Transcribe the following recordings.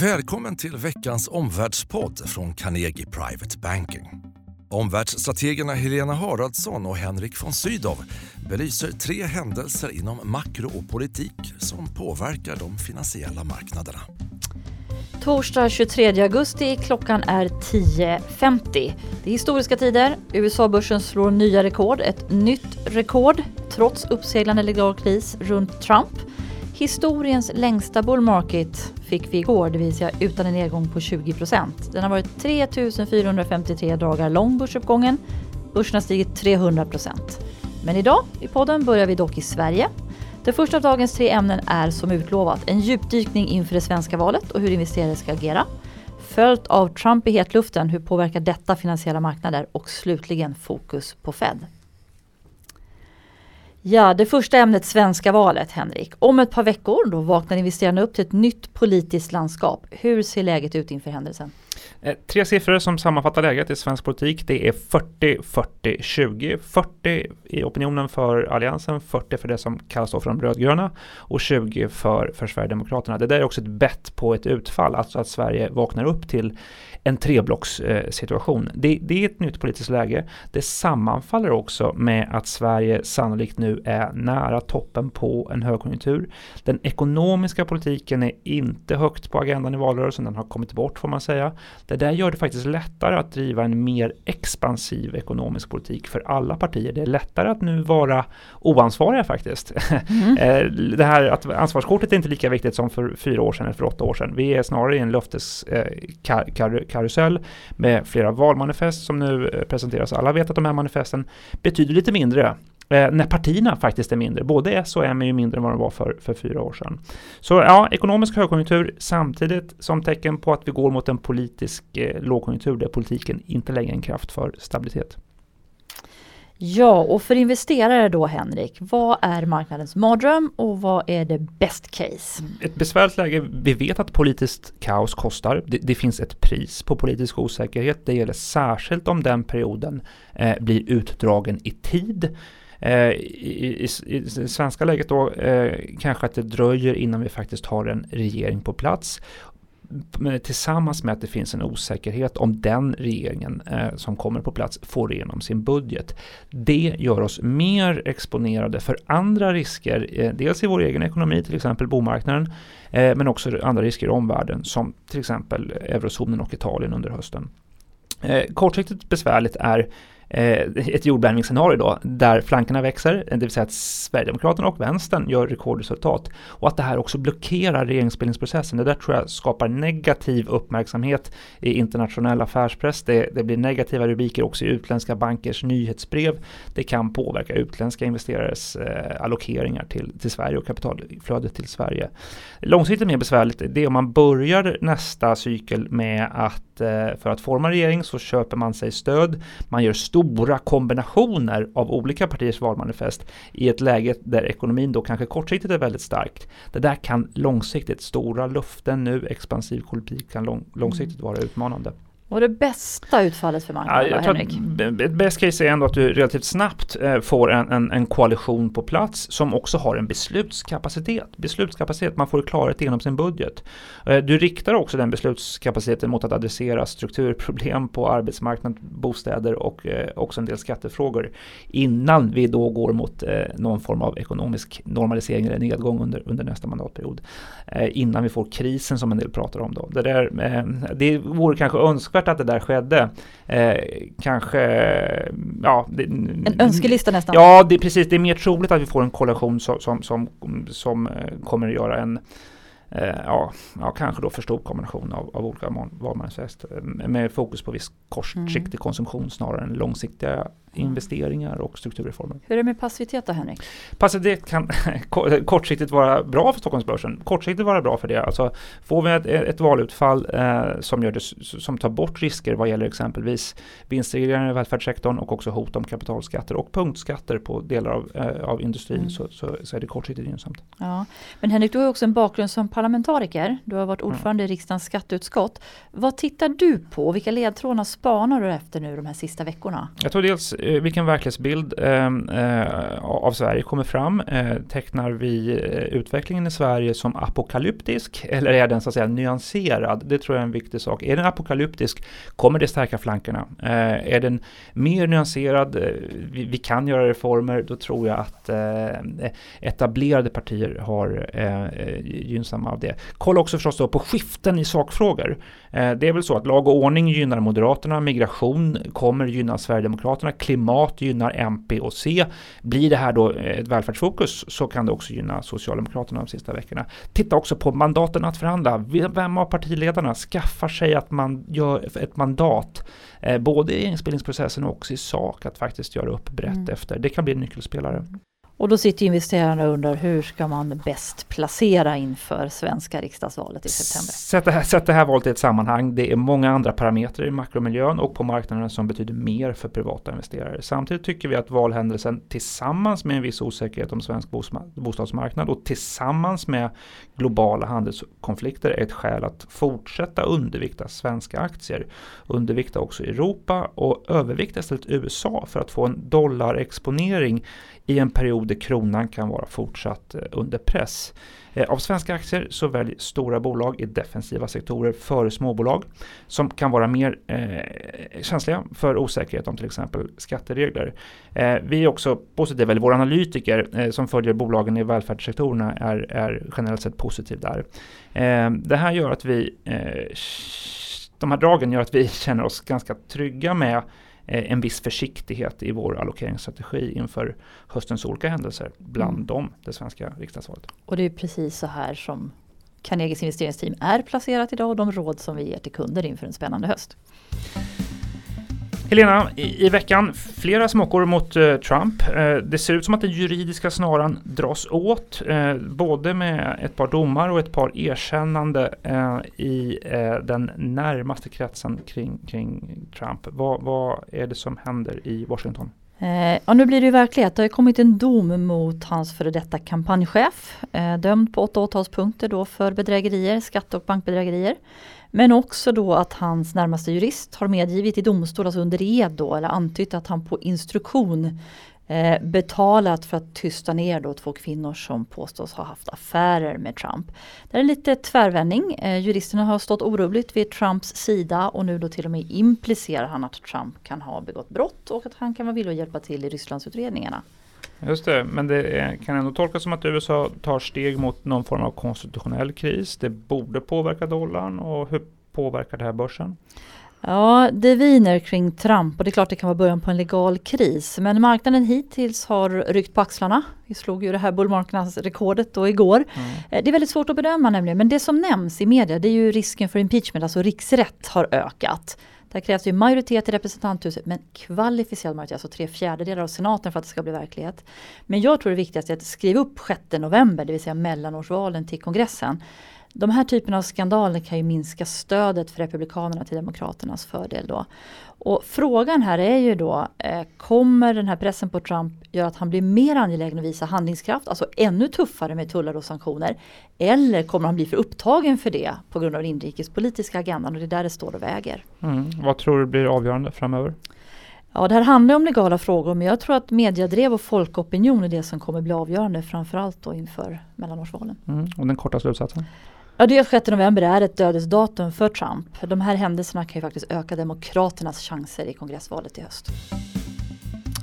Välkommen till veckans omvärldspodd från Carnegie Private Banking. Omvärldsstrategerna Helena Haraldsson och Henrik von Sydow belyser tre händelser inom makro och politik som påverkar de finansiella marknaderna. Torsdag 23 augusti, klockan är 10.50. Det är historiska tider. USA-börsen slår nya rekord, ett nytt rekord trots uppseglande legal kris runt Trump. Historiens längsta bull market fick vi igår, det vill säga utan en nedgång på 20% Den har varit 3 453 dagar lång börsuppgången. Börsen har stigit 300% Men idag i podden börjar vi dock i Sverige. Det första av dagens tre ämnen är som utlovat en djupdykning inför det svenska valet och hur investerare ska agera. Följt av Trump i hetluften, hur påverkar detta finansiella marknader? Och slutligen fokus på Fed. Ja, det första ämnet svenska valet, Henrik. Om ett par veckor då vaknar investerarna upp till ett nytt politiskt landskap. Hur ser läget ut inför händelsen? Eh, tre siffror som sammanfattar läget i svensk politik. Det är 40, 40, 20. 40 i opinionen för Alliansen, 40 för det som kallas för de rödgröna och 20 för, för Sverigedemokraterna. Det där är också ett bett på ett utfall, alltså att Sverige vaknar upp till en treblockssituation. Det, det, är ett nytt politiskt läge. Det sammanfaller också med att Sverige sannolikt nu är nära toppen på en högkonjunktur. Den ekonomiska politiken är inte högt på agendan i valrörelsen, den har kommit bort får man säga. Det där gör det faktiskt lättare att driva en mer expansiv ekonomisk politik för alla partier. Det är lättare att nu vara oansvariga faktiskt. Mm. det här att ansvarskortet är inte lika viktigt som för fyra år sedan eller för åtta år sedan. Vi är snarare i en löfteskarusell med flera valmanifest som nu eh, presenteras. Alla vet att de här manifesten betyder lite mindre Eh, när partierna faktiskt är mindre. Både S och M är ju mindre än vad de var för, för fyra år sedan. Så ja, ekonomisk högkonjunktur samtidigt som tecken på att vi går mot en politisk eh, lågkonjunktur där politiken inte lägger en kraft för stabilitet. Ja, och för investerare då Henrik, vad är marknadens mardröm och vad är det best case? Ett besvärligt läge, vi vet att politiskt kaos kostar. Det, det finns ett pris på politisk osäkerhet. Det gäller särskilt om den perioden eh, blir utdragen i tid. Eh, i, i, I det svenska läget då eh, kanske att det dröjer innan vi faktiskt har en regering på plats tillsammans med att det finns en osäkerhet om den regeringen eh, som kommer på plats får igenom sin budget. Det gör oss mer exponerade för andra risker, eh, dels i vår egen ekonomi, till exempel bomarknaden, eh, men också andra risker i omvärlden som till exempel eurozonen och Italien under hösten. Eh, kortsiktigt besvärligt är Eh, ett jordbävningsscenario då, där flankerna växer, det vill säga att Sverigedemokraterna och vänstern gör rekordresultat och att det här också blockerar regeringsbildningsprocessen. Det där tror jag skapar negativ uppmärksamhet i internationell affärspress. Det, det blir negativa rubriker också i utländska bankers nyhetsbrev. Det kan påverka utländska investerares eh, allokeringar till, till Sverige och kapitalflödet till Sverige. Långsiktigt mer besvärligt, det är om man börjar nästa cykel med att eh, för att forma regering så köper man sig stöd, man gör stora kombinationer av olika partiers valmanifest i ett läge där ekonomin då kanske kortsiktigt är väldigt starkt. Det där kan långsiktigt, stora luften nu, expansiv politik kan lång, långsiktigt vara utmanande. Är det bästa utfallet för marknaden ja, Henrik? Ett bäst case är ändå att du relativt snabbt eh, får en, en, en, koalition på plats som också har en beslutskapacitet. Beslutskapacitet, man får klarhet genom sin budget. Eh, du riktar också den beslutskapaciteten mot att adressera strukturproblem på arbetsmarknad, bostäder och eh, också en del skattefrågor innan vi då går mot någon form av ekonomisk normalisering eller nedgång under, under nästa mandatperiod. Innan vi får krisen som en del pratar om då. Det, där, det vore kanske önskvärt önskvärt att det där skedde. Eh, kanske, ja. Det, en önskelista nästan? Ja, det precis. Det är mer troligt att vi får en koalition som, som, som, som eh, kommer att göra en eh, ja, ja, kanske då för stor kombination av, av olika eh, med fokus på viss kortsiktig mm. konsumtion snarare än långsiktiga investeringar och strukturreformer. Hur är det med passivitet då Henrik? Passivitet kan kortsiktigt vara bra för Stockholmsbörsen. Kortsiktigt vara bra för det. Alltså får vi ett, ett valutfall eh, som, gör det, som tar bort risker vad gäller exempelvis vinstregleringar i välfärdssektorn och också hot om kapitalskatter och punktskatter på delar av, eh, av industrin mm. så, så, så, är det kortsiktigt gynnsamt. Ja. Men Henrik, du har också en bakgrund som parlamentariker. Du har varit mm. ordförande mm. i riksdagens skatteutskott. Vad tittar du på? Vilka ledtrådar spanar du efter nu de här sista veckorna? Jag tror dels eh, Eh, vilken verklighetsbild ehm, eh, av Sverige kommer fram? Eh, tecknar vi eh, utvecklingen i Sverige som apokalyptisk eller är den så att säga nyanserad? Det tror jag är en viktig sak. Är den apokalyptisk kommer det stärka flankerna. Eh, är den mer nyanserad, eh, vi, vi, kan göra reformer, då tror jag att eh, etablerade partier har gynnsamma av det. Kolla också förstås då på skiften i sakfrågor. det är väl så att lag och ordning gynnar Moderaterna, migration kommer gynna Sverigedemokraterna, klimat gynnar MP och C. Blir det här då ett välfärdsfokus så kan det också gynna Socialdemokraterna de sista veckorna. Titta också på mandaten att förhandla. Vem av partiledarna skaffar sig att man gör ett mandat eh, både i regeringsbildningsprocessen och också i sak att faktiskt göra upp brett mm. efter. Det kan bli en nyckelspelare. Och då sitter investerarna och undrar hur ska man bäst placera inför svenska riksdagsvalet i september? Sätt det, här, sätt det här valet i ett sammanhang. Det är många andra parametrar i makromiljön och på marknaden som betyder mer för privata investerare. Samtidigt tycker vi att valhändelsen tillsammans med en viss osäkerhet om svensk bostadsmarknad och tillsammans med globala handelskonflikter är ett skäl att fortsätta undervikta svenska aktier. Undervikta också Europa och övervikta istället USA för att få en dollarexponering i en period där kronan kan vara fortsatt eh, under press. Eh, av svenska aktier så välj stora bolag i defensiva sektorer före småbolag som kan vara mer eh, känsliga för osäkerhet om till exempel skatteregler. Eh, vi är också positiva, eller våra analytiker eh, som följer bolagen i välfärdssektorerna är, är generellt sett positiva där. Eh, det här gör att vi eh, de här dragen gör att vi känner oss ganska trygga med en viss försiktighet i vår allokeringsstrategi inför höstens olika händelser, bland mm. dem det svenska riksdagsvalet. Och det är precis så här som Carnegies investeringsteam är placerat idag och de råd som vi ger till kunder inför en spännande höst. Helena, i, i veckan flera smockor mot eh, Trump. Eh, det ser ut som att den juridiska snaran dras åt, eh, både med ett par domar och ett par erkännande eh, i eh, den närmaste kretsen kring, kring Trump. Va, vad är det som händer i Washington? Eh, ja, nu blir det ju verklighet. Det har kommit en dom mot hans före detta kampanjchef. Eh, dömd på åtta åtalspunkter då för bedrägerier, skatte och bankbedrägerier. Men också då att hans närmaste jurist har medgivit i domstol, alltså under ed då, eller antytt att han på instruktion eh, betalat för att tysta ner då två kvinnor som påstås ha haft affärer med Trump. Det är lite tvärvändning. Eh, juristerna har stått orubbligt vid Trumps sida och nu då till och med implicerar han att Trump kan ha begått brott och att han kan vara villig att hjälpa till i Rysslandsutredningarna. Just det, men det kan ändå tolkas som att USA tar steg mot någon form av konstitutionell kris. Det borde påverka dollarn och hur påverkar det här börsen? Ja, det viner kring Trump och det är klart det kan vara början på en legal kris. Men marknaden hittills har ryckt på axlarna. Vi slog ju det här bullmarknadsrekordet då igår. Mm. Eh, det är väldigt svårt att bedöma nämligen. Men det som nämns i media det är ju risken för impeachment, alltså riksrätt har ökat. Där krävs det majoritet i representanthuset men kvalificerad majoritet, alltså tre fjärdedelar av senaten för att det ska bli verklighet. Men jag tror det viktigaste är att skriva upp 6 november, det vill säga mellanårsvalen till kongressen. De här typerna av skandaler kan ju minska stödet för Republikanerna till Demokraternas fördel då. Och frågan här är ju då, eh, kommer den här pressen på Trump göra att han blir mer angelägen att visa handlingskraft, alltså ännu tuffare med tullar och sanktioner? Eller kommer han bli för upptagen för det på grund av den inrikespolitiska agendan och det är där det står och väger. Mm. Vad tror du blir avgörande framöver? Ja, det här handlar om legala frågor men jag tror att mediadrev och folkopinion är det som kommer bli avgörande framförallt då inför mellanårsvalen. Mm. Och den korta slutsatsen? Ja, det 6 november är ett dödesdatum för Trump. De här händelserna kan ju faktiskt öka Demokraternas chanser i kongressvalet i höst.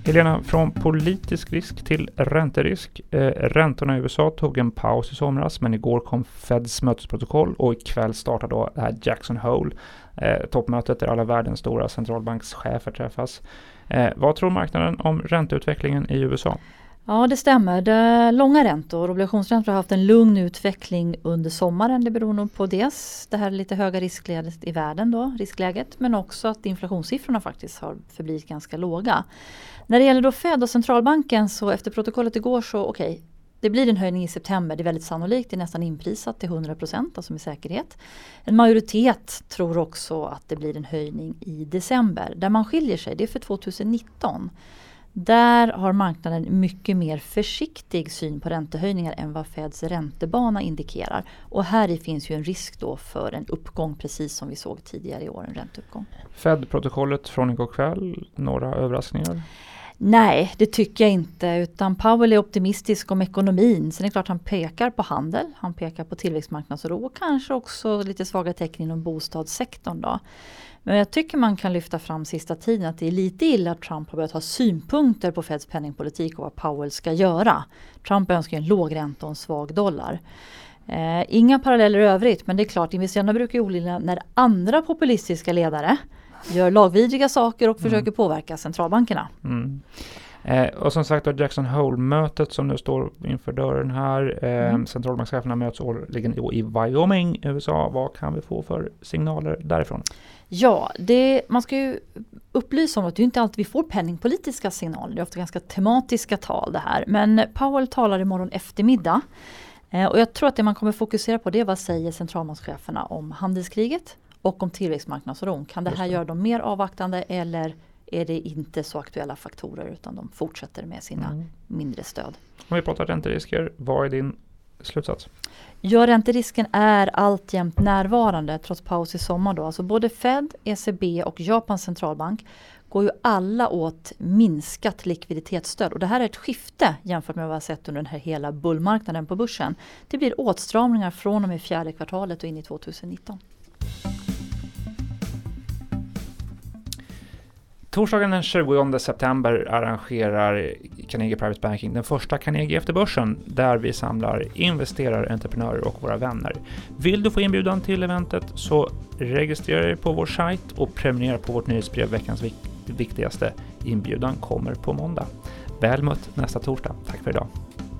Helena, från politisk risk till ränterisk. Eh, räntorna i USA tog en paus i somras men igår kom Feds mötesprotokoll och ikväll startar då det här Jackson Hole eh, toppmötet där alla världens stora centralbankschefer träffas. Eh, vad tror marknaden om ränteutvecklingen i USA? Ja det stämmer. Det långa räntor, obligationsräntor har haft en lugn utveckling under sommaren. Det beror nog på dels det här lite höga riskläget i världen då, riskläget, men också att inflationssiffrorna faktiskt har förblivit ganska låga. När det gäller då Fed och centralbanken så efter protokollet igår så okej, okay, det blir en höjning i september, det är väldigt sannolikt, det är nästan inprisat till 100% alltså med säkerhet. En majoritet tror också att det blir en höjning i december. Där man skiljer sig, det är för 2019. Där har marknaden mycket mer försiktig syn på räntehöjningar än vad Feds räntebana indikerar. Och här i finns ju en risk då för en uppgång precis som vi såg tidigare i år, en ränteuppgång. Fed-protokollet från igår kväll, några överraskningar? Nej, det tycker jag inte. Utan Powell är optimistisk om ekonomin. Sen är det klart han pekar på handel, han pekar på tillväxtmarknadsoro och kanske också lite svaga tecken inom bostadssektorn. Då. Men jag tycker man kan lyfta fram sista tiden att det är lite illa att Trump har börjat ha synpunkter på Feds penningpolitik och vad Powell ska göra. Trump önskar en låg ränta och en svag dollar. Eh, inga paralleller i övrigt men det är klart investerarna brukar ju ogilla när andra populistiska ledare gör lagvidriga saker och mm. försöker påverka centralbankerna. Mm. Eh, och som sagt Jackson Hole-mötet som nu står inför dörren här. Eh, mm. Centralbankscheferna möts årligen i Wyoming, USA. Vad kan vi få för signaler därifrån? Ja, det, man ska ju upplysa om att det inte alltid vi får penningpolitiska signaler. Det är ofta ganska tematiska tal det här. Men Powell talar imorgon eftermiddag. Eh, och jag tror att det man kommer fokusera på det är vad säger centralbankscheferna om handelskriget och om tillväxtmarknadsoron. Kan det här göra dem mer avvaktande eller är det inte så aktuella faktorer utan de fortsätter med sina mm. mindre stöd. Om vi pratar ränterisker, vad är din slutsats? Ja, ränterisken är alltjämt närvarande trots paus i sommar. Då. Alltså både Fed, ECB och Japans centralbank går ju alla åt minskat likviditetsstöd. Och det här är ett skifte jämfört med vad vi har sett under den här hela bullmarknaden på börsen. Det blir åtstramningar från och med fjärde kvartalet och in i 2019. Torsdagen den 20 september arrangerar Carnegie Private Banking den första Carnegie efter börsen där vi samlar investerare, entreprenörer och våra vänner. Vill du få inbjudan till eventet så registrera dig på vår sajt och prenumerera på vårt nyhetsbrev Veckans viktigaste. Inbjudan kommer på måndag. Väl mött nästa torsdag. Tack för idag.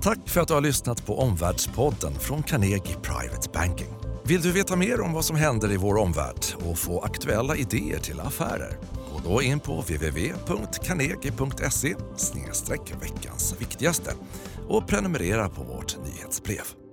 Tack för att du har lyssnat på Omvärldspodden från Carnegie Private Banking. Vill du veta mer om vad som händer i vår omvärld och få aktuella idéer till affärer? Gå in på www.carnegie.se veckans viktigaste och prenumerera på vårt nyhetsbrev.